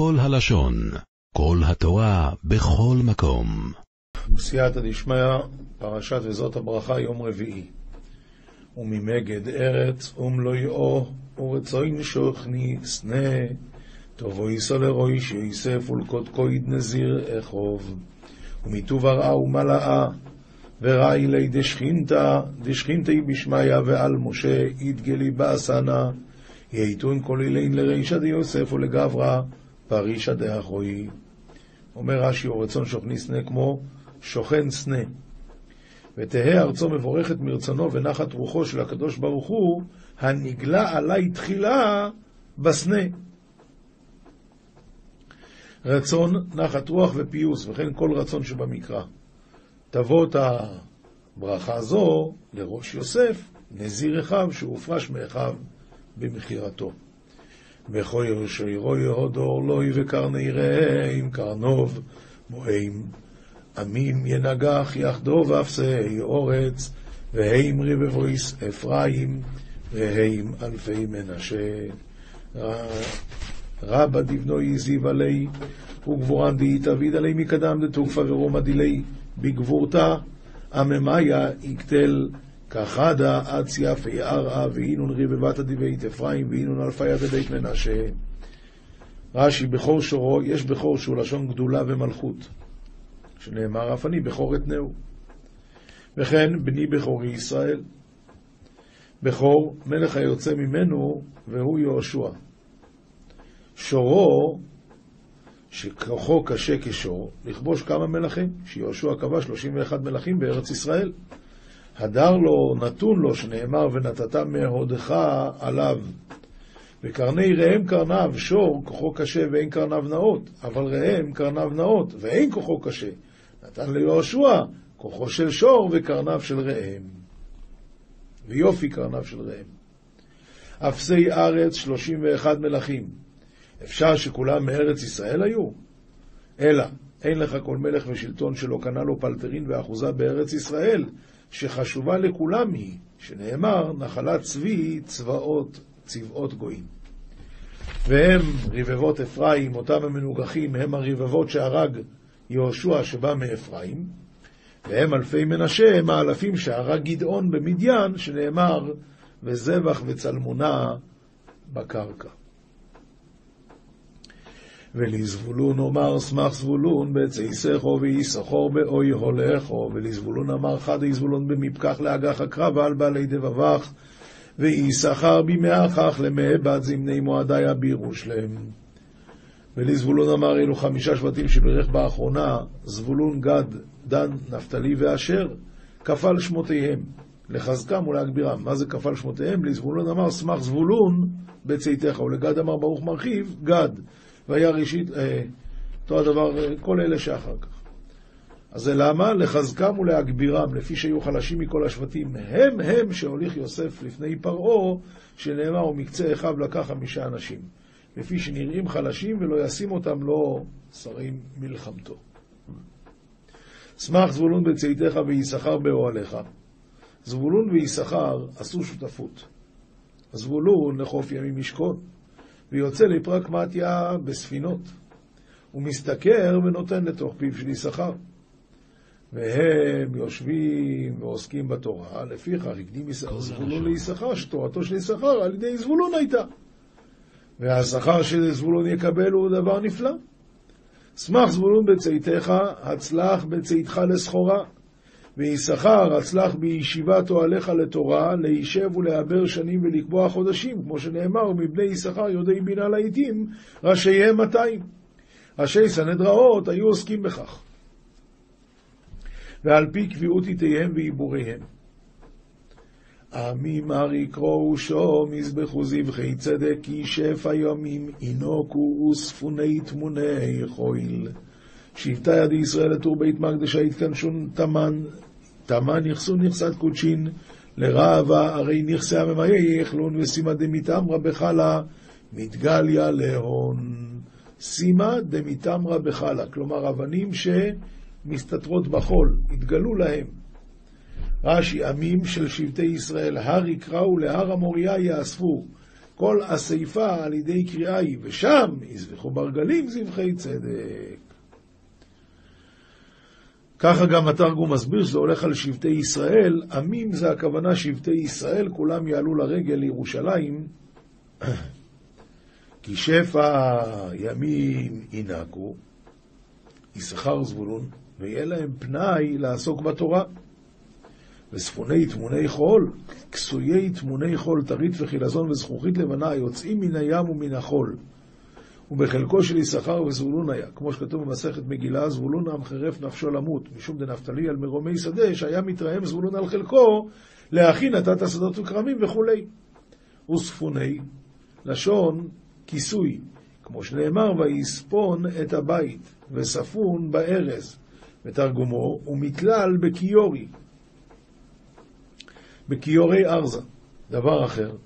כל הלשון, כל התורה, בכל מקום. סייעתא דשמיא, פרשת וזאת הברכה, יום רביעי. וממגד ארץ ומלואו, ורצוין שוכני סנה, טובו יסו לרויש יוסף ולקודקויד נזיר אחוב. ומטוב הרעה ומלאה, וראי לי דשכינתא, דשכינתא בשמיא ועל משה, יתגלי באסנה, יעיתון כל אילין לרישא דיוסף ולגברא, פרישא דאחרוי. אומר רש"י, או רצון שוכני סנה כמו שוכן סנה. ותהא ארצו מבורכת מרצונו ונחת רוחו של הקדוש ברוך הוא, הנגלה עלי תחילה בסנה. רצון, נחת רוח ופיוס, וכן כל רצון שבמקרא. תבוא את הברכה הזו לראש יוסף, נזיר אחיו, שהופרש מאחיו במכירתו. בכויר שירו יהודור לוי וקרני רעים קרנוב מוהם עמים ינגח יחדו ואפסי אורץ והם רבבויס אפרים והם אלפי מנשה. רבא דבנוי זיו עלי וגבורן דאית אביד עלי מקדם דתוקפה ורומא דילי בגבורתה. עממיה יקטל כחדה עד ציאפי ערעה ואינון רבבת דבית אפרים ואינון אלפיה דבית מנשה. רש"י, בכור שורו, יש בכור שהוא לשון גדולה ומלכות, שנאמר אף אני בכור אתנהו. וכן בני בכורי ישראל. בכור, מלך היוצא ממנו, והוא יהושע. שורו, שכוחו קשה כשור, לכבוש כמה מלכים, שיהושע כבש 31 מלכים בארץ ישראל. הדר לו, נתון לו, שנאמר, ונתת מהודך עליו. וקרני ראם קרניו, שור, כוחו קשה ואין קרניו נאות, אבל ראם קרניו נאות, ואין כוחו קשה. נתן ליהושע, כוחו של שור וקרניו של ראם. ויופי קרניו של ראם. אפסי ארץ, שלושים ואחד מלכים. אפשר שכולם מארץ ישראל היו? אלא, אין לך כל מלך ושלטון שלא קנה לו פלטרין ואחוזה בארץ ישראל, שחשובה לכולם היא, שנאמר, נחלת צבי צבאות צבאות גויים. והם רבבות אפרים, אותם המנוגחים, הם הרבבות שהרג יהושע שבא מאפרים, והם אלפי מנשה, הם האלפים שהרג גדעון במדיין, שנאמר, וזבח וצלמונה בקרקע. ולזבולון אומר סמך זבולון בצייסךו ויסחור באוי הולכו ולזבולון אמר חדי זבולון במפקח לאגח הקרב על בעלי דבבך ויששכר במאחך למאה בת זמני מועדי אבירו שלם. ולזבולון אמר אלו חמישה שבטים שברך באחרונה זבולון גד דן נפתלי ואשר כפל שמותיהם לחזקם ולהגבירם. מה זה כפל שמותיהם? לזבולון אמר סמך זבולון בצאתך ולגד אמר ברוך מרחיב גד והיה ראשית, אה, אותו הדבר, אה, כל אלה שאחר כך. אז זה למה? לחזקם ולהגבירם, לפי שהיו חלשים מכל השבטים. הם הם שהוליך יוסף לפני פרעה, שנאמר, ומקצה אחיו לקח חמישה אנשים. לפי שנראים חלשים ולא ישים אותם לא שרים מלחמתו. שמח זבולון בצאתך ויששכר באוהליך. זבולון ויששכר עשו שותפות. זבולון לחוף ימים ישכון. ויוצא לפרקמטיה בספינות. הוא משתכר ונותן לתוך פיו של יששכר. והם יושבים ועוסקים בתורה, לפיכך הקדים זבולון ליששכר, שתורתו של יששכר על ידי זבולון הייתה. והשכר שזבולון יקבל הוא דבר נפלא. שמח זבולון בצאתך, הצלח בצאתך לסחורה. ויששכר הצלח בישיבת אוהליך לתורה, להישב ולעבר שנים ולקבוע חודשים, כמו שנאמר, ומבני יששכר יודעי בינה לעיתים, ראשיהם מאתיים. ראשי סנהדראות היו עוסקים בכך. ועל פי קביעות עתיהם ועיבוריהם. עמים הר יקראו שום, יזבחו זבחי צדק, כי שפע ימים ינוקו וספוני תמוני חויל. שבטה ידי ישראל לתור בית מקדשה יתכנשון תמן, תמן נכסו נכסת קודשין, לרעבה הרי נכסי הממיה יאכלון ושימה דמיתמרה בחלה, מתגליה להון. שימה דמיתמרה בחלה, כלומר אבנים שמסתתרות בחול, התגלו להם. רש"י, עמים של שבטי ישראל, הר יקראו להר המוריה יאספו. כל אספה על ידי קריאה היא, ושם יזבחו ברגלים זבחי צדק. ככה גם התרגום מסביר שזה הולך על שבטי ישראל. עמים זה הכוונה שבטי ישראל, כולם יעלו לרגל לירושלים, כי שפע ימים ינקו, יששכר זבולון, ויהיה להם פנאי לעסוק בתורה. וספוני תמוני חול, כסויי תמוני חול, טרית וחילזון וזכוכית לבנה, יוצאים מן הים ומן החול. ובחלקו של יששכר וזבולון היה, כמו שכתוב במסכת מגילה, זבולון עם חירף נפשו למות, משום דנפתלי על מרומי שדה, שהיה מתרעם זבולון על חלקו, להכין נתת שדות וכרמים וכולי. וספוני, לשון כיסוי, כמו שנאמר, ויספון את הבית, וספון בארז, בתרגומו, ומתלל בכיורי, בכיורי ארזה. דבר אחר,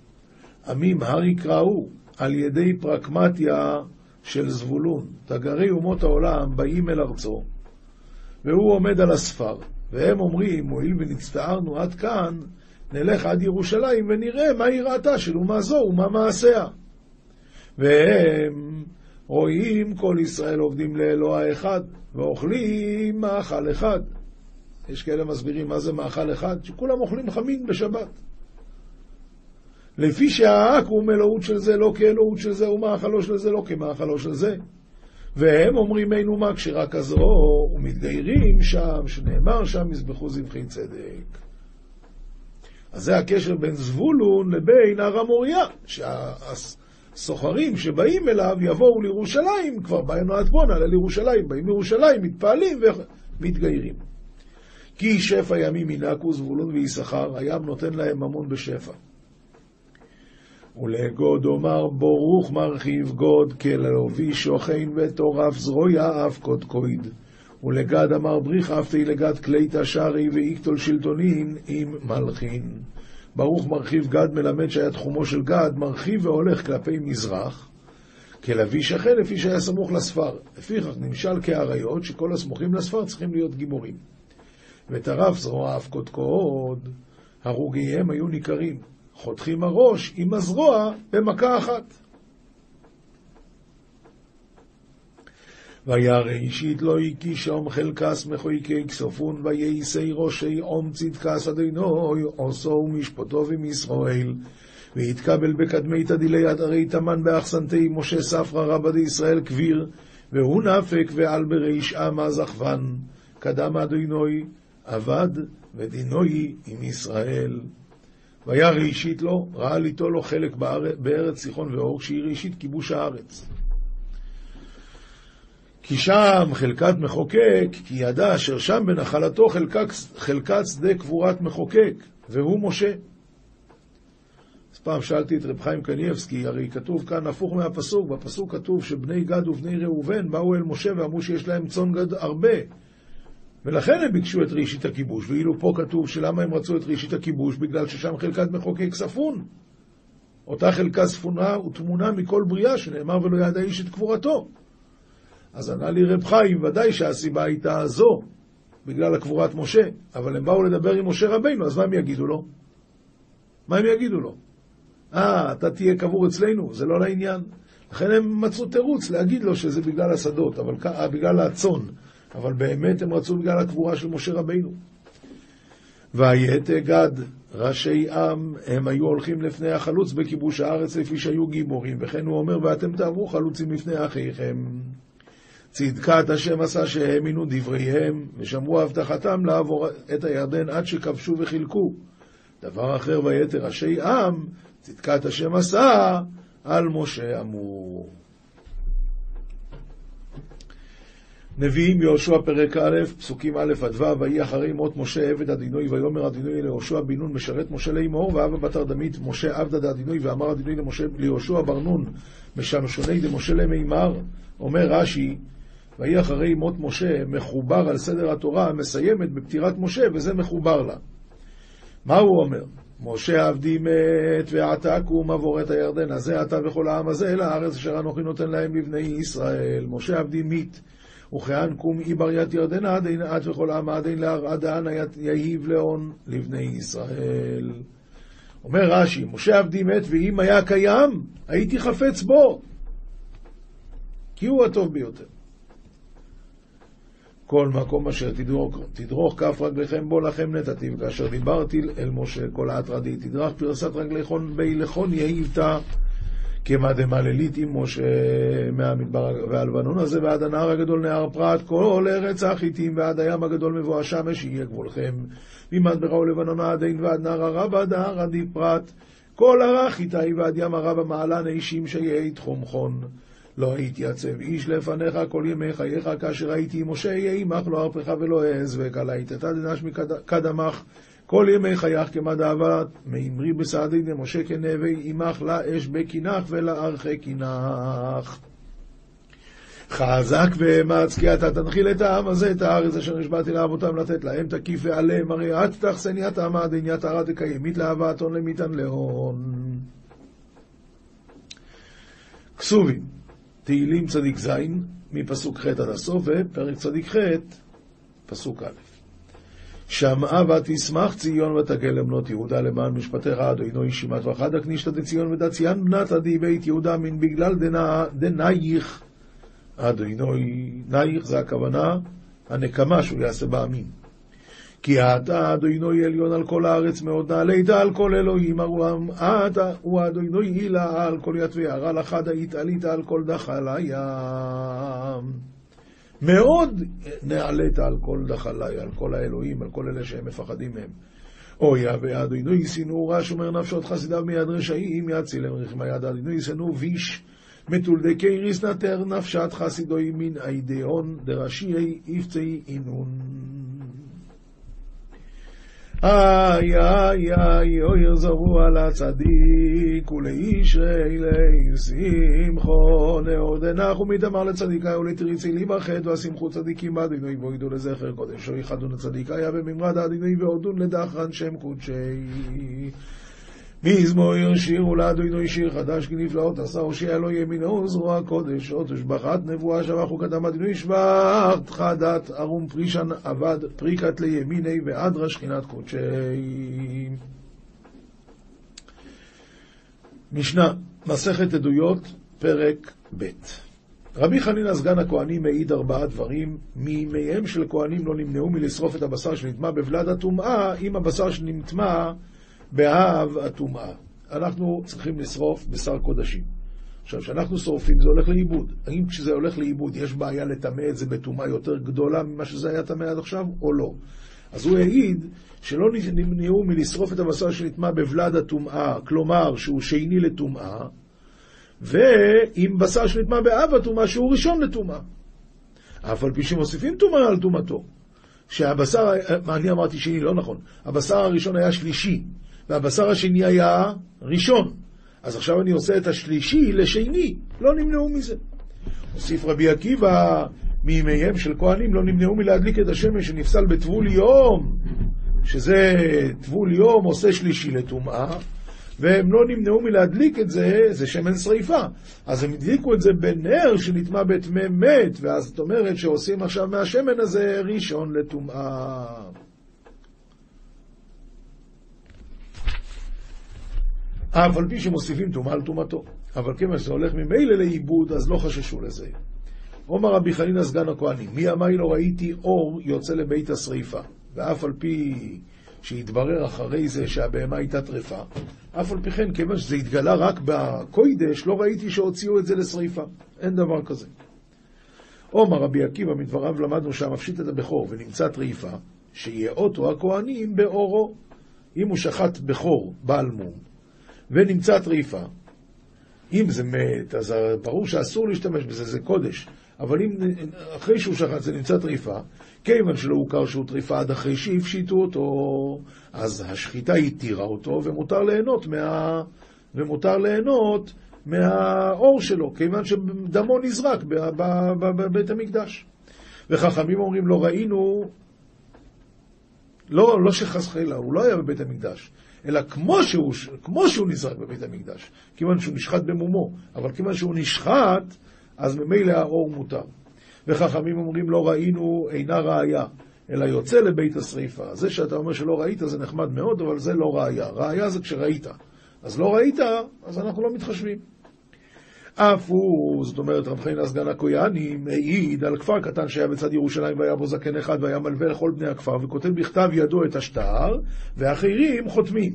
עמים הר יקראו על ידי פרקמטיה של זבולון. תגרי אומות העולם באים אל ארצו, והוא עומד על הספר, והם אומרים, הואיל ונצטערנו עד כאן, נלך עד ירושלים ונראה מה היא ראתה של אומה זו ומה מעשיה. והם רואים כל ישראל עובדים לאלוה אחד, ואוכלים מאכל אחד. יש כאלה מסבירים מה זה מאכל אחד, שכולם אוכלים חמין בשבת. לפי שהעכו"ם אלוהות של זה לא כאלוהות של זה, ומאכלו של זה לא כמאכלו של זה. והם אומרים אין אומה כשרה כזו, ומתגיירים שם, שנאמר שם יזבחו זבחי צדק. אז זה הקשר בין זבולון לבין הר המוריה, שהסוחרים שבאים אליו יבואו לירושלים, כבר עד פה, נעלה לירושלים, באים לירושלים, מתפעלים ומתגיירים. כי שפע ימים ינקו זבולון ויששכר, הים נותן להם ממון בשפע. ולגוד אומר ברוך מרחיב גוד, כללובי שוכן וטורף זרויה אף קודקויד. ולגד אמר בריך אפתי לגד כלי תשרי ואיקטול שלטונין עם מלכין. ברוך מרחיב גד מלמד שהיה תחומו של גד, מרחיב והולך כלפי מזרח, כלוי שכן לפי שהיה סמוך לספר. לפיכך נמשל כאריות שכל הסמוכים לספר צריכים להיות גיבורים. וטרף זרוע אף קודקוד, הרוגיהם היו ניכרים. חותכים הראש עם הזרוע במכה אחת. וירא אישית לא הקישום חלקס מחויקי כסופון וייסי ראשי עום צדקס אדינוי עושו ומשפטו ומישראל ויתקבל בקדמי תדילי עדרי תמן באחסנתי משה ספרא רבא דישראל כביר והוא נפק ועל בריש עמה זכבן קדם אדינוי עבד ודינוי עם ישראל והיה ראשית לו, ראה ליטו לו חלק בארץ, בארץ סיחון ואור, שהיא ראשית כיבוש הארץ. כי שם חלקת מחוקק, כי ידע אשר שם בנחלתו חלקת, חלקת שדה קבורת מחוקק, והוא משה. אז פעם שאלתי את רב חיים קניאבסקי, הרי כתוב כאן הפוך מהפסוק, בפסוק כתוב שבני גד ובני ראובן באו אל משה ואמרו שיש להם צאן גד הרבה. ולכן הם ביקשו את ראשית הכיבוש, ואילו פה כתוב שלמה הם רצו את ראשית הכיבוש? בגלל ששם חלקת מחוקק ספון. אותה חלקה ספונה ותמונה מכל בריאה, שנאמר ולא ידע איש את קבורתו. אז ענה לי רב חיים, ודאי שהסיבה הייתה זו, בגלל הקבורת משה, אבל הם באו לדבר עם משה רבינו, אז מה הם יגידו לו? מה הם יגידו לו? אה, אתה תהיה קבור אצלנו, זה לא לעניין. לכן הם מצאו תירוץ להגיד לו שזה בגלל השדות, אבל בגלל הצאן. אבל באמת הם רצו בגלל הקבורה של משה רבינו. ויתה גד, ראשי עם, הם היו הולכים לפני החלוץ בכיבוש הארץ לפי שהיו גיבורים, וכן הוא אומר, ואתם תעברו חלוצים לפני אחיכם. צדקת השם עשה שהאמינו דבריהם, ושמרו הבטחתם לעבור את הירדן עד שכבשו וחילקו. דבר אחר, ויתר ראשי עם, צדקת השם עשה על משה אמור. נביאים יהושע פרק א', פסוקים א' עד ו', ויהי אחרי מות משה עבד אדינוי, ויאמר אדינוי ליהושע בן נון משרת משה לאמור, ואבא בתר דמית משה עבדה דאדינוי, ואמר אדינוי למשה ליהושע בר נון משמשוני דמשה למימר, אומר רש"י, ויהי אחרי מות משה מחובר על סדר התורה, מסיימת בפטירת משה, וזה מחובר לה. מה הוא אומר? משה עבדי מת, ועתה קום עבור את הירדן הזה, אתה וכל העם הזה, אל הארץ אשר אנוכי נותן להם לבני ישראל. משה עבדי מת. וכאן קום עבריית ירדנה עד אין את וכל עם עד אין להר עד אנה יהיב לאון לבני ישראל. אומר רש"י, משה עבדי מת, ואם היה קיים, הייתי חפץ בו, כי הוא הטוב ביותר. כל מקום אשר תדרוך, תדרוך כף רגליכם בו לכם נתתי, וכאשר דיברתי אל משה כל האתרדי, תדרך פרסת רגליכון בי לכון יהיבתה, כמה דמללית עם משה מהמדבר והלבנון הזה ועד הנהר הגדול נהר פרת, כל ארץ החיטים ועד הים הגדול מבוא השמש יהיה גבולכם, ממדברה ולבנון עד עין ועד נהר הרב עד נהר עדי פרת, כל הרך איתי ועד ים הרב המעלן אישים שיהי תחומכון. לא יתייצב איש לפניך כל ימי חייך, כאשר הייתי משה יהיה עמך לא ארפך ולא אעזבק, על היתתה דנש מקדמך כל ימי חייך כמד אהבת, מאמרי בסעדי דמשה כנבי עמך לאש בקינך ולארכי קינך. חזק ואמץ, כי אתה תנחיל את העם הזה, את הארץ אשר נשבעתי לאבותם לתת להם, תקיף ועליהם, הרי את תחסני העם עדיניית הרע דקיימית לאהבת הון למיתן להון. כסובים תהילים צדיק ז', מפסוק ח' עד הסוף, ופרק צדיק ח', פסוק א'. שמעה ותשמח ציון ותגל בנות יהודה למען משפטיך אדוני שימת וחדה כנישתא דציון ודציין בנת עדי בית יהודה מן בגלל דנייך. אדוני נייך זה הכוונה הנקמה שהוא יעשה בעמים. כי אתה אדוני עליון על כל הארץ מאוד נעלית על כל אלוהים ארום אתה הוא אדוני הילה על כל יתבי הרע לחדה התעלית על כל דחל הים מאוד נעלית על כל דחלי, על כל האלוהים, על כל אלה שהם מפחדים מהם. אוי אדוני שנאו רע שומר נפשות חסידיו מיד רשעים יצילם רחמי יד אדוני שנאו ויש מתולדקי ריס נטר נפשת חסידוי מן אידאון דרשיי יפצי אינון איי איי איי אוי יזרו על הצדיק ולאיש אלי שמחו נאוד נחו מתאמר לצדיקה ולתריצי ליבחד והשמחו צדיקים באדינוי ואוידו לזכר קודש. אוי חדון לצדיקה בממרד האדינוי ועודון לדחרן שם קודשי מזמור שירו לאדוני שיר חדש כי נפלאות עשה הושיע לו ימינו זרוע קודש עוד השבחת נבואה שבח וקדם אדוני שבח חדת ארום פרישן אבד פריקת לימיני ואדרה שכינת קודשי. משנה, מסכת עדויות, פרק ב' רבי חנינא סגן הכהנים מעיד ארבעה דברים, מימיהם של כהנים לא נמנעו מלשרוף את הבשר שנטמע בבלד הטומאה, אם הבשר שנטמע באב הטומאה. אנחנו צריכים לשרוף בשר קודשים. עכשיו, כשאנחנו שורפים זה הולך לאיבוד. האם כשזה הולך לאיבוד יש בעיה לטמא את זה בטומאה יותר גדולה ממה שזה היה טמא עד עכשיו, או לא? אז הוא העיד שלא נמנעו מלשרוף את הבשר שנטמע בבלד הטומאה, כלומר שהוא שני לטומאה, ועם בשר שנטמע באב הטומאה שהוא ראשון לטומאה. אף על פי שמוסיפים טומאה על טומאתו. שהבשר, אני אמרתי שני, לא נכון, הבשר הראשון היה שלישי, והבשר השני היה ראשון. אז עכשיו אני עושה את השלישי לשני, לא נמנעו מזה. הוסיף רבי עקיבא, מימיהם של כהנים לא נמנעו מלהדליק את השמש שנפסל בטבול יום, שזה טבול יום עושה שלישי לטומאה, והם לא נמנעו מלהדליק את זה, זה שמן שריפה. אז הם הדליקו את זה בנר שנטמע בטמא מת, ואז זאת אומרת שעושים עכשיו מהשמן הזה ראשון לטומאה. אף על פי שמוסיפים טומאה על טומאתו. אבל כיוון שזה הולך ממילא לאיבוד, אז לא חששו לזה. אומר רבי חנינא סגן הכהנים, מי אמי לא ראיתי אור יוצא לבית השריפה, ואף על פי שהתברר אחרי זה שהבהמה הייתה טרפה, אף על פי כן, כיוון שזה התגלה רק בקוידש, לא ראיתי שהוציאו את זה לשריפה. אין דבר כזה. עומר רבי עקיבא, מדבריו למדנו שהמפשיט את הבכור ונמצא טריפה, שיאותו הכהנים באורו. אם הוא שחט בכור בעל מום, ונמצא טריפה, אם זה מת, אז ברור שאסור להשתמש בזה, זה קודש. אבל אם אחרי שהוא שחט זה נמצא טריפה, כיוון שלא הוכר שהוא טריפה עד אחרי שהפשיטו אותו, אז השחיטה התירה אותו, ומותר ליהנות, מה... ומותר ליהנות מהאור שלו, כיוון שדמו נזרק בבית המקדש. וחכמים אומרים, לא ראינו, לא, לא שחס וחלילה, הוא לא היה בבית המקדש, אלא כמו שהוא, כמו שהוא נזרק בבית המקדש, כיוון שהוא נשחט במומו, אבל כיוון שהוא נשחט, אז ממילא האור מותר. וחכמים אומרים לא ראינו אינה ראיה, אלא יוצא לבית השריפה. זה שאתה אומר שלא ראית זה נחמד מאוד, אבל זה לא ראייה. ראייה זה כשראית. אז לא ראית, אז אנחנו לא מתחשבים. אף הוא, זאת אומרת, רב חנינא סגן הכויאני, מעיד על כפר קטן שהיה בצד ירושלים והיה בו זקן אחד והיה מלווה לכל בני הכפר וכותב בכתב ידו את השטר, ואחרים חותמים.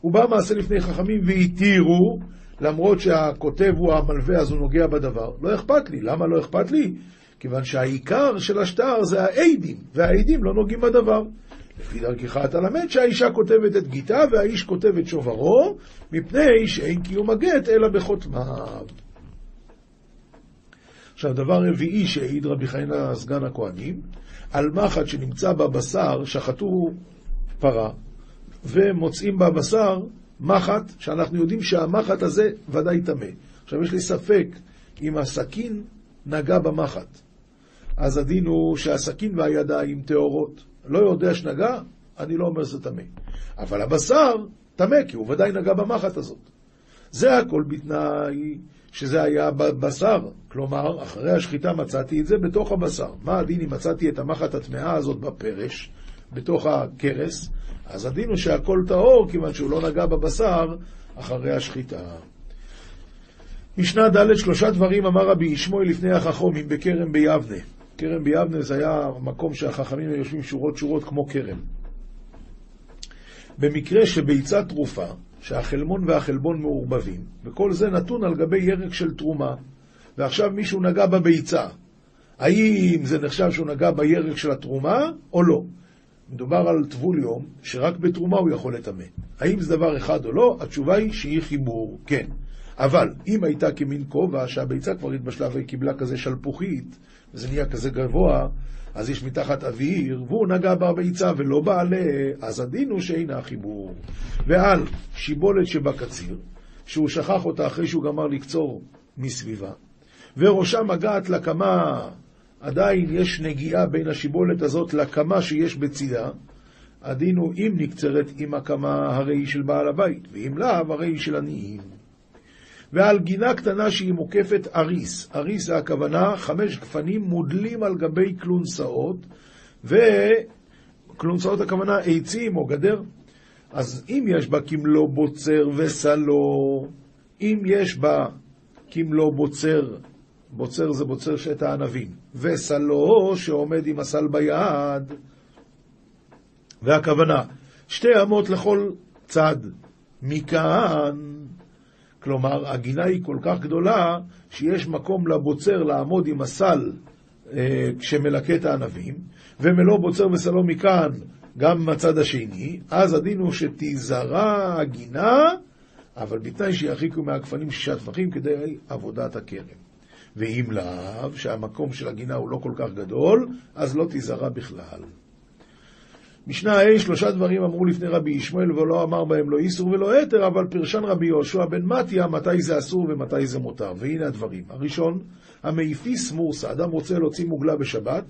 הוא בא מעשה לפני חכמים והתירו, למרות שהכותב הוא המלווה אז הוא נוגע בדבר. לא אכפת לי. למה לא אכפת לי? כיוון שהעיקר של השטר זה העדים, והעדים לא נוגעים בדבר. לפי דרכך אתה למד שהאישה כותבת את גיתה והאיש כותב את שוברו, מפני שאין קיום הגט אלא בחותמיו. עכשיו, דבר רביעי שהעיד רבי חיינה סגן הכהנים, על מחט שנמצא בבשר, שחטו פרה, ומוצאים בבשר מחט, שאנחנו יודעים שהמחט הזה ודאי טמא. עכשיו, יש לי ספק אם הסכין נגע במחט. אז הדין הוא שהסכין והידיים טהורות. לא יודע שנגע, אני לא אומר שזה טמא. אבל הבשר טמא, כי הוא ודאי נגע במחט הזאת. זה הכל בתנאי שזה היה בבשר. כלומר, אחרי השחיטה מצאתי את זה בתוך הבשר. מה הדין אם מצאתי את המחט הטמאה הזאת בפרש, בתוך הכרס? אז הדין הוא שהכל טהור, כיוון שהוא לא נגע בבשר אחרי השחיטה. משנה ד' שלושה דברים אמר רבי ישמעאל לפני החכומים בכרם ביבנה. כרם ביבנה זה היה מקום שהחכמים יושבים שורות שורות כמו כרם. במקרה שביצה תרופה, שהחלמון והחלבון מעורבבים, וכל זה נתון על גבי ירק של תרומה, ועכשיו מישהו נגע בביצה, האם זה נחשב שהוא נגע בירק של התרומה או לא? מדובר על טבול יום, שרק בתרומה הוא יכול לטמא. האם זה דבר אחד או לא? התשובה היא שהיא חיבור, כן. אבל אם הייתה כמין כובע, שהביצה כבר התבשלה וקיבלה כזה שלפוחית, וזה נהיה כזה גבוה, אז יש מתחת אוויר, והוא נגע בביצה ולא בעלה, אז הדין הוא שאינה חיבור. ועל שיבולת שבקציר, שהוא שכח אותה אחרי שהוא גמר לקצור מסביבה, וראשה מגעת לקמה, עדיין יש נגיעה בין השיבולת הזאת לקמה שיש בצידה, הדין הוא אם נקצרת עם הקמה הרי של בעל הבית, ואם לאו הרי של עניים. ועל גינה קטנה שהיא מוקפת אריס. אריס זה הכוונה חמש גפנים מודלים על גבי כלונסאות, וכלונסאות הכוונה עצים או גדר. אז אם יש בה כמלוא בוצר וסלו, אם יש בה כמלוא בוצר, בוצר זה בוצר שאת הענבים, וסלו שעומד עם הסל ביד, והכוונה, שתי אמות לכל צד. מכאן כלומר, הגינה היא כל כך גדולה, שיש מקום לבוצר לעמוד עם הסל אה, כשמלקה את הענבים, ומלוא בוצר וסלו מכאן גם מהצד השני, אז הדין הוא שתיזרע הגינה, אבל בתנאי שירחיקו מהגפנים שישה טפחים כדי עבודת הכרם. ואם לאו, שהמקום של הגינה הוא לא כל כך גדול, אז לא תיזרע בכלל. משנה ה' שלושה דברים אמרו לפני רבי ישמעאל ולא אמר בהם לא איסור ולא היתר, אבל פרשן רבי יהושע בן מתיה מתי זה אסור ומתי זה מותר. והנה הדברים. הראשון, המאפיס מורסה, אדם רוצה להוציא מוגלה בשבת,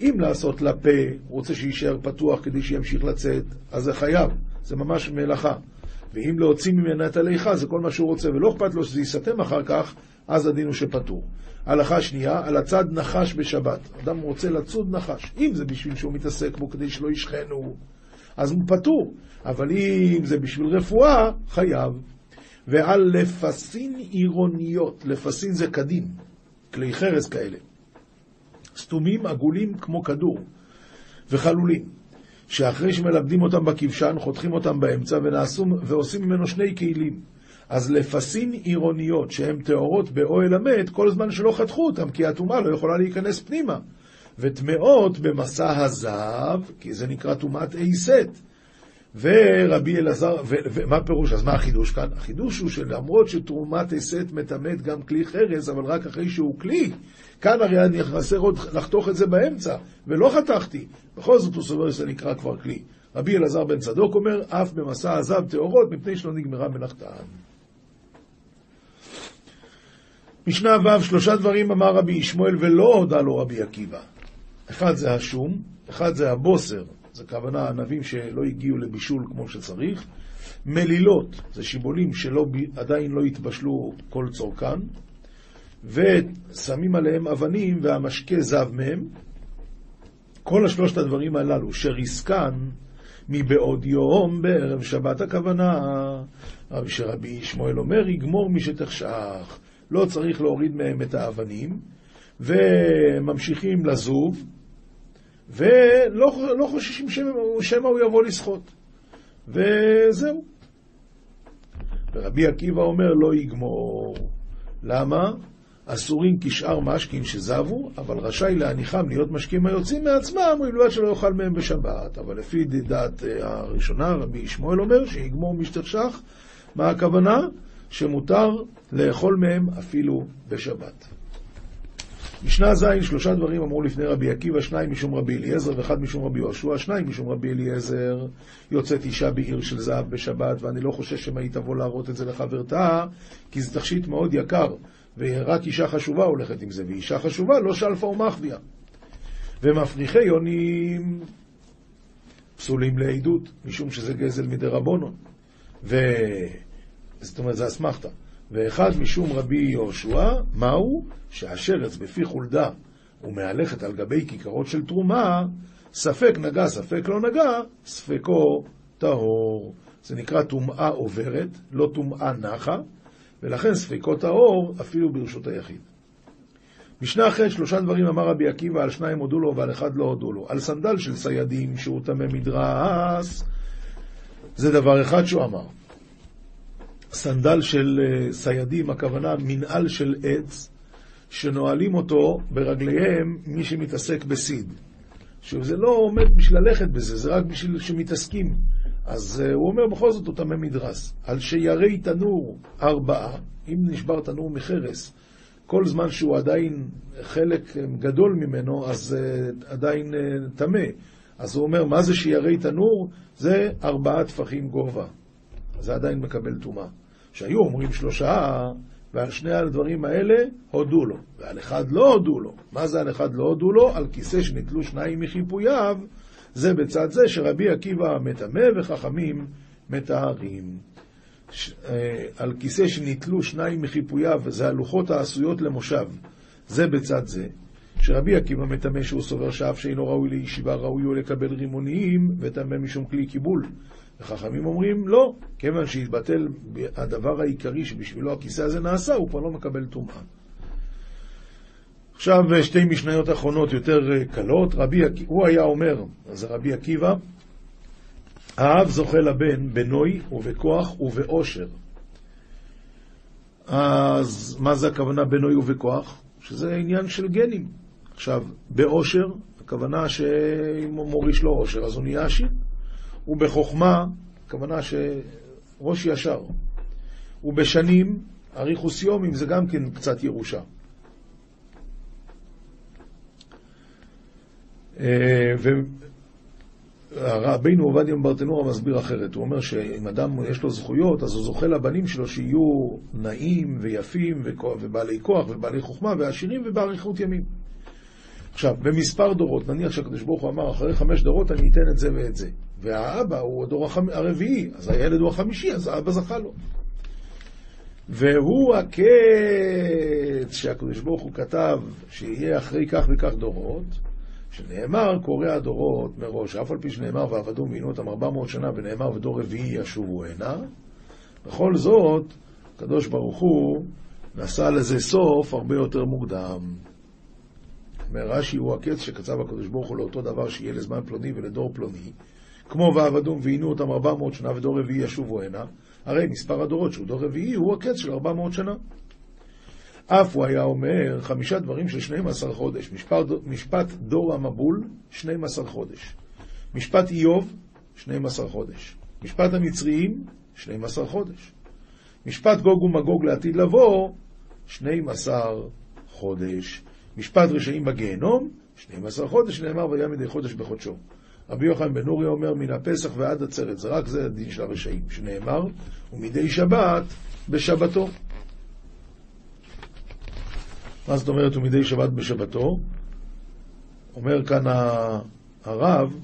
אם לעשות לפה, הוא רוצה שיישאר פתוח כדי שימשיך לצאת, אז זה חייב, זה ממש מלאכה. ואם להוציא ממנה את הליכה, זה כל מה שהוא רוצה, ולא אכפת לו שזה ייסתם אחר כך, אז הדין הוא שפטור. הלכה שנייה, על הצד נחש בשבת. אדם רוצה לצוד נחש. אם זה בשביל שהוא מתעסק בו כדי שלא ישכנו, אז הוא פטור. אבל אם זה בשביל רפואה, חייב. ועל לפסין עירוניות, לפסין זה קדים, כלי חרס כאלה. סתומים, עגולים כמו כדור, וחלולים, שאחרי שמלמדים אותם בכבשן, חותכים אותם באמצע ונעשו, ועושים ממנו שני כלים. אז לפסים עירוניות שהן טהורות באוהל המת, כל זמן שלא חתכו אותם, כי הטומאה לא יכולה להיכנס פנימה. וטמאות במסע הזהב, כי זה נקרא טומאת אי סט. ורבי אלעזר, ומה פירוש? אז מה החידוש כאן? החידוש הוא שלמרות שתרומת הסת מטמאת גם כלי חרס, אבל רק אחרי שהוא כלי. כאן הרי אני חסר עוד לחתוך את זה באמצע, ולא חתכתי. בכל זאת הוא סובר שזה נקרא כבר כלי. רבי אלעזר בן צדוק אומר, אף במסע הזהב טהורות, מפני שלא נגמרה מלאכתן. משנה ו' שלושה דברים אמר רבי ישמעאל ולא הודה לו רבי עקיבא. אחד זה השום, אחד זה הבוסר, זה כוונה ענבים שלא הגיעו לבישול כמו שצריך, מלילות, זה שיבולים שעדיין לא התבשלו כל צורכן, ושמים עליהם אבנים והמשקה זב מהם, כל השלושת הדברים הללו, שריסקן מבעוד יום בערב שבת הכוונה. רבי שרבי שמואל אומר, יגמור מי שתחשך. לא צריך להוריד מהם את האבנים, וממשיכים לזוב, ולא לא חוששים שמא הוא יבוא לשחות. וזהו. ורבי עקיבא אומר, לא יגמור. למה? אסורים כשאר משקים שזבו, אבל רשאי להניחם להיות משקים היוצאים מעצמם, ובלבד שלא יאכל מהם בשבת. אבל לפי דעת אה, הראשונה, רבי שמואל אומר שיגמור משתכשך, מה הכוונה? שמותר לאכול מהם אפילו בשבת. משנה ז', שלושה דברים אמרו לפני רבי עקיבא, שניים משום רבי אליעזר ואחד משום רבי יהושע, שניים משום רבי אליעזר, יוצאת אישה בעיר של זהב בשבת, ואני לא חושש שמא היא תבוא להראות את זה לחברתה, כי זה תכשיט מאוד יקר, ורק אישה חשובה הולכת עם זה, ואישה חשובה לא שלפה ומחביה. ומפריחי יונים פסולים לעדות, משום שזה גזל מדי רבונון. ו... זאת אומרת, זה אסמכתה. ואחד משום רבי יהושע, מהו? שהשרץ בפי חולדה ומהלכת על גבי כיכרות של תרומה, ספק נגע, ספק לא נגע, ספקו טהור. זה נקרא טומאה עוברת, לא טומאה נחה, ולכן ספקו טהור אפילו ברשות היחיד. משנה אחרת, שלושה דברים אמר רבי עקיבא, על שניים הודו לו ועל אחד לא הודו לו. על סנדל של סיידים שהוא טמא מדרס, זה דבר אחד שהוא אמר. סנדל של אה, סיידים, הכוונה מנהל של עץ, שנועלים אותו ברגליהם מי שמתעסק בסיד. שזה לא עומד בשביל ללכת בזה, זה רק בשביל שמתעסקים. אז uh, הוא אומר בכל זאת הוא טמא מדרס. על שירי תנור ארבעה, אם נשבר תנור מחרס, כל זמן שהוא עדיין חלק גדול ממנו, אז עדיין טמא. אז הוא אומר, מה זה שירי תנור? זה ארבעה טפחים גובה. זה עדיין מקבל טומאה. שהיו אומרים שלושה, ועל שני הדברים האלה הודו לו, ועל אחד לא הודו לו. מה זה על אחד לא הודו לו? על כיסא שנתלו שניים מחיפוייו, זה בצד זה שרבי עקיבא מטמא וחכמים מטהרים. אה, על כיסא שנתלו שניים מחיפוייו, וזה הלוחות העשויות למושב, זה בצד זה. שרבי עקיבא מטמא שהוא סובר שאף שאינו ראוי לישיבה ראוי הוא לקבל רימונים וטמא משום כלי קיבול. וחכמים אומרים, לא, כיוון שהתבטל הדבר העיקרי שבשבילו הכיסא הזה נעשה, הוא כבר לא מקבל טומאה. עכשיו שתי משניות אחרונות יותר אה, קלות. רבי, הוא היה אומר, אז רבי עקיבא, האב זוכה לבן בנוי ובכוח ובאושר. אז מה זה הכוונה בנוי ובכוח? שזה עניין של גנים. עכשיו, באושר, הכוונה שאם הוא מוריש לו אושר, אז הוא נהיה עשיר. ובחוכמה, הכוונה שראש ישר. ובשנים, אריכוס יומים זה גם כן קצת ירושה. אה, ורבינו עובדיה מברטנורה מסביר אחרת, הוא אומר שאם אדם יש לו זכויות, אז הוא זוכה לבנים שלו שיהיו נעים ויפים ובעלי כוח ובעלי חוכמה ועשירים ובאריכות ימים. עכשיו, במספר דורות, נניח שהקדוש ברוך הוא אמר, אחרי חמש דורות אני אתן את זה ואת זה. והאבא הוא הדור הרביעי, אז הילד הוא החמישי, אז האבא זכה לו. והוא הקץ שהקדוש ברוך הוא כתב שיהיה אחרי כך וכך דורות, שנאמר קורא הדורות מראש, אף על פי שנאמר ועבדו ועינו אותם ארבע מאות שנה, ונאמר ודור רביעי ישובו הנה, בכל זאת, הקדוש ברוך הוא נשא לזה סוף הרבה יותר מוקדם. אומר רש"י הוא הקץ שקצב הקדוש ברוך הוא לאותו דבר שיהיה לזמן פלוני ולדור פלוני, כמו ועבדום ועינו אותם ארבע מאות שנה ודור רביעי ישובו הנה, הרי מספר הדורות שהוא דור רביעי הוא הקץ של ארבע מאות שנה. אף הוא היה אומר חמישה דברים של שנים עשר חודש, משפט, משפט דור המבול, שנים עשר חודש, משפט איוב, שנים עשר חודש, משפט המצריים, שנים עשר חודש, משפט גוג ומגוג לעתיד לבוא, שנים עשר חודש, משפט רשעים בגיהנום, שנים עשר חודש, נאמר והיה מדי חודש בחודשו. רבי יוחנן בן אורי אומר, מן הפסח ועד עצרת, זה רק זה הדין של הרשעים, שנאמר, ומדי שבת בשבתו. מה זאת אומרת ומדי שבת בשבתו? אומר כאן הרב,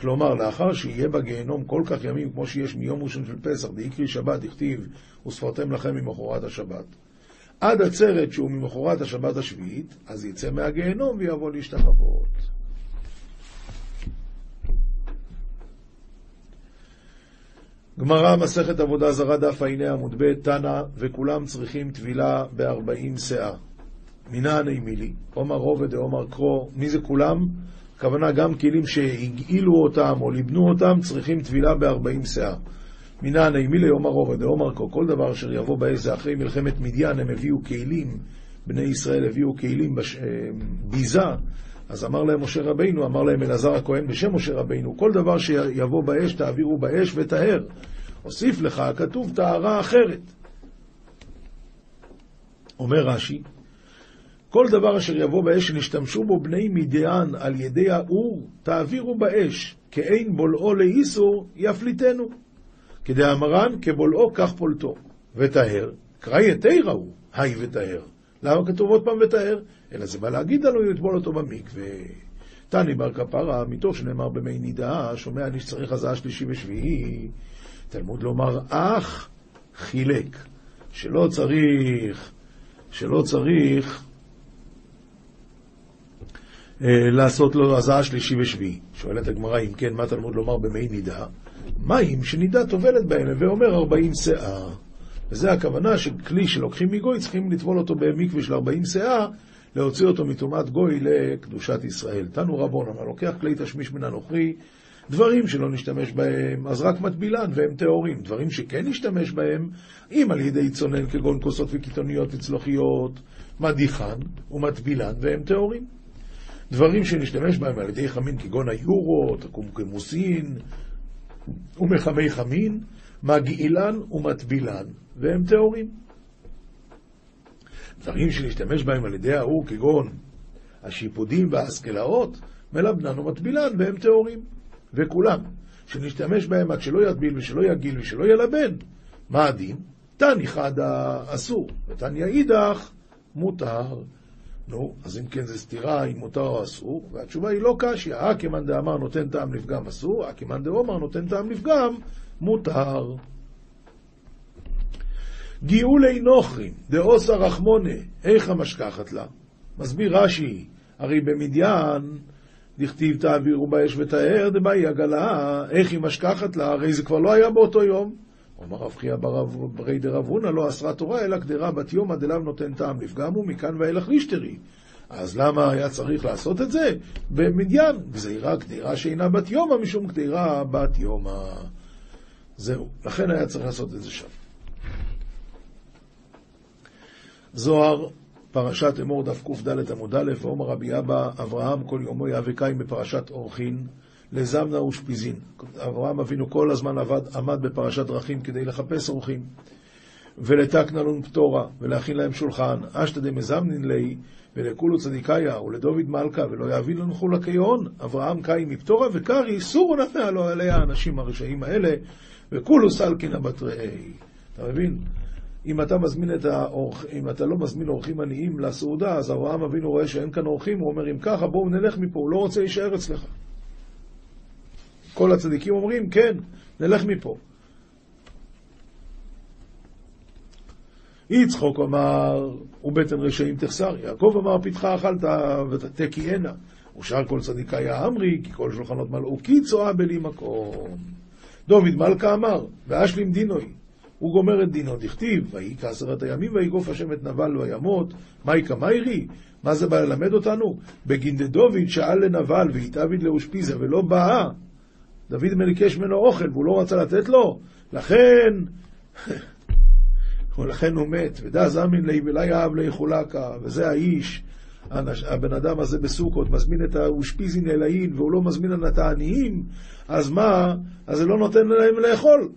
כלומר, לאחר שיהיה בגיהנום כל כך ימים כמו שיש מיום ראשון של פסח, דאיקרי שבת, הכתיב, וספרתם לכם ממחרת השבת. עד עצרת שהוא ממחרת השבת השביעית, אז יצא מהגיהנום ויבוא להשתחוות. גמרא, מסכת עבודה זרה, דף העיני עמוד ב', תנא, וכולם צריכים טבילה בארבעים שאה. מנען אימילי, עומר רובד דעומר קרו, מי זה כולם? הכוונה גם כלים שהגעילו אותם או ליבנו אותם, צריכים טבילה בארבעים שאה. מנען אימילי, עומר רובד דעומר קרו, כל דבר אשר יבוא באש זה אחרי מלחמת מדיין, הם הביאו כלים, בני ישראל הביאו כלים בש... אה, ביזה, אז אמר להם משה רבינו, אמר להם אלעזר הכהן בשם משה רבינו, כל דבר שיבוא באש תעבירו באש וטהר. הוסיף לך, כתוב טהרה אחרת. אומר רש"י, כל דבר אשר יבוא באש שנשתמשו בו בני מדיין על ידי האור, תעבירו באש, כאין בולעו לאיסור, יפליטנו. כדאמרן, כבולעו כך פולטו. וטהר, קרא יתירה הוא, היי וטהר. למה כתוב עוד פעם וטהר? אלא זה בא להגיד לנו לטבול אותו במקווה. תני בר כפרה, מתוך שנאמר במי נידה, שומע אני שצריך הזעה שלישי ושביעי. תלמוד לומר אך חילק, שלא צריך, שלא צריך אה, לעשות לו הזעה שלישי ושביעי. שואלת הגמרא, אם כן, מה תלמוד לומר במי נידה? מים שנידה טובלת בהם, ואומר ארבעים שאה. וזה הכוונה של כלי שלוקחים מגוי, צריכים לטבול אותו במקווה של ארבעים שאה, להוציא אותו מטומאת גוי לקדושת ישראל. תנו רבון, אמר, לוקח כלי תשמיש מן הנוכרי, דברים שלא נשתמש בהם, אז רק מטבילן והם טהורים. דברים שכן נשתמש בהם, אם על ידי צונן כגון כוסות וקיתוניות וצלוחיות, מדיחן ומטבילן והם טהורים. דברים שנשתמש בהם על ידי חמין כגון היורות, הקומקמוסין ומחמי חמין, מגעילן ומטבילן והם טהורים. דברים שנשתמש בהם על ידי האור כגון השיפודים והאסכלאות, מלבנן ומטבילן והם טהורים. וכולם, שנשתמש בהם עד שלא יטביל ושלא יגעיל ושלא ילבן, מה הדין? תני חדא אסור, ותניא אידך מותר. נו, אז אם כן זה סתירה אם מותר או אסור, והתשובה היא לא קשיא. הא כמאן דאמר נותן טעם לפגם אסור, הא כמאן דאמר נותן טעם לפגם מותר. גיעולי נוכרים, דאסר רחמנא, איך המשכחת לה? מסביר רש"י, הרי במדיין דכתיב תעבירו באש ותאר דבאי עגלה, איך היא משכחת לה? הרי זה כבר לא היה באותו יום. אומר רב חייא ברי דרב הונא לא אסרה תורה, אלא קדרה בת יומא דלאו נותן טעם לפגמו, מכאן ואילך לישתרי. אז למה היה צריך לעשות את זה? במדיין, גזירה קדירה שאינה בת יומא, משום קדירה בת יומא. זהו, לכן היה צריך לעשות את זה שם. זוהר, פרשת אמור דף קד עמוד א', ואומר רבי אבא, אברהם כל יומו קין בפרשת אורחין, לזמנה ושפיזין. אברהם אבינו כל הזמן עבד, עמד בפרשת דרכים כדי לחפש אורחים. ולתקנה לון פטורה, ולהכין להם שולחן, אשתא דמזמנין ליה, ולכולו צדיקיה, ולדוד מלכה, ולא יבין לנו חולה כיון, אברהם קין מפטורה, וקרי סורו נתנה לו עליה האנשים הרשעים האלה, וכולו סלקינא בתראי. אתה מבין? אם אתה מזמין את האורח, אם אתה לא מזמין אורחים עניים לסעודה, אז אברהם אבינו רואה שאין כאן אורחים, הוא אומר, אם ככה, בואו נלך מפה, הוא לא רוצה להישאר אצלך. כל הצדיקים אומרים, כן, נלך מפה. יצחוק אמר, ובטן רשעים תחסר, יעקב אמר, פתחה אכלת ותתקיינה. ושאר כל צדיקי אמרי, כי כל שולחנות מלאו, כי צואה בלי מקום. דוד מלכה אמר, ואשלים דינוי, הוא גומר את דינו, דכתיב, ויהי כעשרת הימים ויגוף השם את נבל לא ימות, מהי קמיירי? מה זה בא ללמד אותנו? בגינדדוד שאל לנבל והתעביד לאושפיזה ולא באה. דוד מליקש ממנו אוכל והוא לא רצה לתת לו, לכן, ולכן הוא מת, ודע זמין לי ולא יאהב לי חולקה, וזה האיש, הבן אדם הזה בסוכות, מזמין את האושפיזין אלאין והוא לא מזמין את העניים, אז מה? אז זה לא נותן להם לאכול.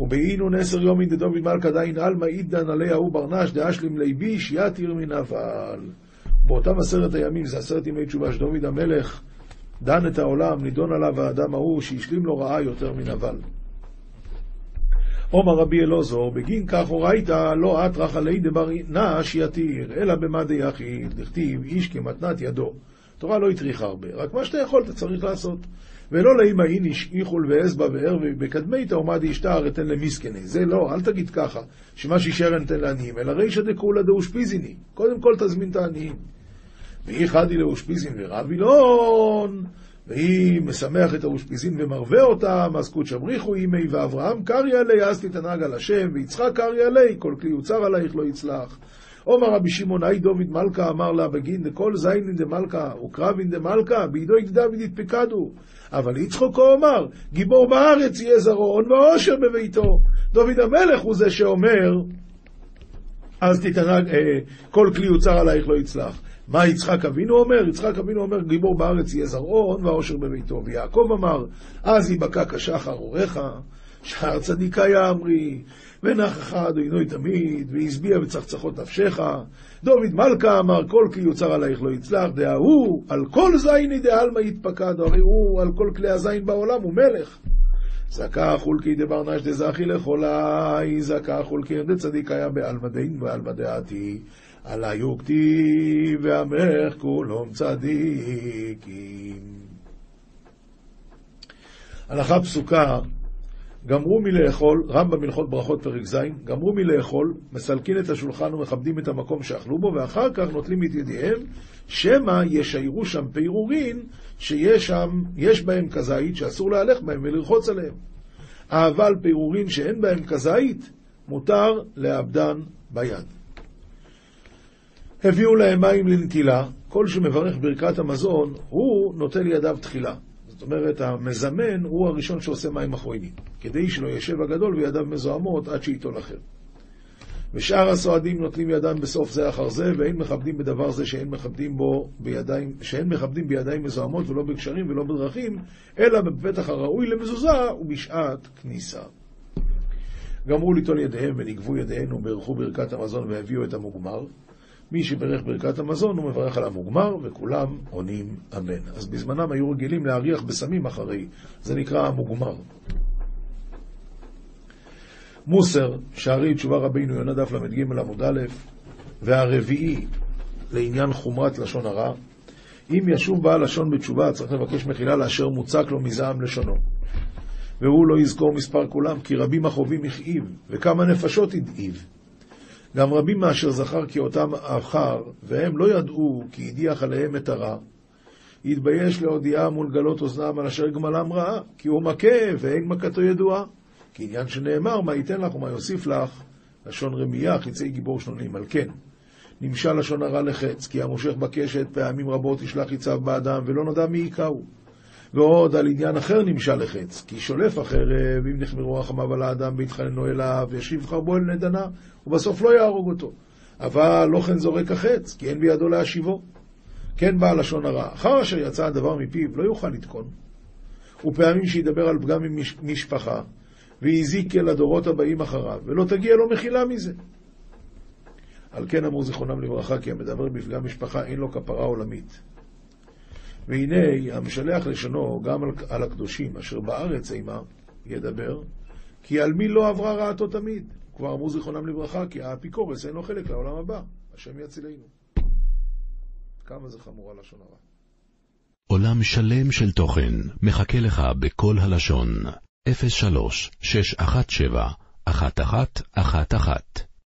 ובאינון עשר יומין דדוד מלכה דין עלמא עידן עליה הוא ברנש דאשלים ליביש יתיר מן אבל. באותם עשרת הימים, זה עשרת ימי תשובה שדוד המלך דן את העולם, נידון עליו האדם ההוא שהשלים לו רעה יותר מן אבל. עומר רבי אלעזור, בגין כך הורייתא לא אטרח עלי דבר נש יתיר, אלא במה דיחיד, דכתיב איש כמתנת ידו. התורה לא הטריחה הרבה, רק מה שאתה יכול אתה צריך לעשות. ולא לאמא איניש איכול ואסבא וערבי בקדמי תאומד ישתער אתן למיסקני. זה לא, אל תגיד ככה, שמה שישאר נתן לעניים, אלא רישא דקולא דאושפיזיני. קודם כל תזמין את העניים. ואי חדי לאושפיזין ורב אילון, והיא משמח את האושפיזין ומרווה אותם, אז קודש אמריחו אימי ואברהם קריא עלי, אז תתענג על השם, ויצחק קריא עלי, כל כלי יוצר עלייך לא יצלח. עומר רבי שמעון, היי דוד מלכה אמר לה בגין דכל זיינין דמלכה וקרבין דמלכה, בידו דוד יתפקדו. אבל יצחוקו אמר, גיבור בארץ יהיה זרעו, הון ועושר בביתו. דוד המלך הוא זה שאומר, אז תתענג, אה, כל כלי יוצר עלייך לא יצלח. מה יצחק אבינו אומר? יצחק אבינו אומר, גיבור בארץ יהיה זרעו, הון ועושר בביתו. ויעקב אמר, אז יבקע כשחר אורך, שער צדיקה אמרי, ונח אדוני תמיד, והשביע בצחצחות נפשך. דוד מלכה אמר, כל כלי יוצר עלייך לא יצלח, דההוא, על כל זייני דעלמא יתפקד, הרי הוא על כל כלי הזין בעולם, הוא מלך. זכה חולקי דבר נש דזכי לחולי, זכה חולקי דצדיק היה בעלמא דין ועלמא דעתי. על היוקתי והמלך כולם צדיקים. הלכה פסוקה, גמרו מלאכול, רמב"ם הלכות ברכות פרק ז', גמרו מלאכול, מסלקין את השולחן ומכבדים את המקום שאכלו בו, ואחר כך נוטלים את ידיהם, שמא ישיירו שם פירורין, שיש שם, יש בהם כזית, שאסור להלך בהם ולרחוץ עליהם. אבל פירורין שאין בהם כזית, מותר לאבדן ביד. הביאו להם מים לנטילה, כל שמברך ברכת המזון, הוא נוטל ידיו תחילה. זאת אומרת, המזמן הוא הראשון שעושה מים אחרונים, כדי שלא ישב הגדול וידיו מזוהמות עד שייטול אחר. ושאר הסועדים נוטלים ידם בסוף זה אחר זה, ואין מכבדים בדבר זה שאין מכבדים בו בידיים, שאין מכבדים בידיים מזוהמות ולא בקשרים ולא בדרכים, אלא בפתח הראוי למזוזה ובשעת כניסה. גמרו ליטול ידיהם ונגבו ידיהם וברכו ברכת המזון והביאו את המוגמר. מי שברך ברכת המזון הוא מברך על המוגמר, וכולם עונים אמן. אז בזמנם היו רגילים להריח בסמים אחרי, זה נקרא המוגמר. מוסר, שערי תשובה רבינו יונה דף ל"ג עמוד א', והרביעי לעניין חומרת לשון הרע, אם ישוב בעל לשון בתשובה, צריך לבקש מחילה לאשר מוצק לו מזעם לשונו. והוא לא יזכור מספר כולם, כי רבים החווים הכאיב, וכמה נפשות הדאיב. גם רבים מאשר זכר כי אותם אחר, והם לא ידעו כי הדיח עליהם את הרע. יתבייש להודיעם ולגלות אוזנם על אשר גמלם רעה, כי הוא מכה ואין מכתו ידועה. כי עניין שנאמר, מה ייתן לך ומה יוסיף לך, לשון רמייה, חיצי גיבור שנונים, על כן. נמשל לשון הרע לחץ, כי המושך בקשת פעמים רבות ישלח יצב באדם, ולא נודע מי יכהו. ועוד על עניין אחר נמשל לחץ, כי שולף החרב, אם נחמרו רחמיו על האדם והתחננו אליו, ישיב חרבו אל נדנה, ובסוף לא יהרוג אותו. אבל לא כן זורק החץ, כי אין בידו להשיבו. כן בא לשון הרע. אחר אשר יצא הדבר מפיו, לא יוכל לתקון. ופעמים שידבר על פגם משפחה, והזיק אל הדורות הבאים אחריו, ולא תגיע לו מחילה מזה. על כן אמרו זיכרונם לברכה, כי המדבר בפגם משפחה אין לו כפרה עולמית. והנה המשלח לשונו גם על, על הקדושים אשר בארץ אימה ידבר, כי על מי לא עברה רעתו תמיד. כבר אמרו זיכרונם לברכה, כי האפיקורס אין לו חלק לעולם הבא. השם יצילנו. כמה זה חמור הלשון הרע. עולם שלם של תוכן מחכה לך בכל הלשון, 03 617 1111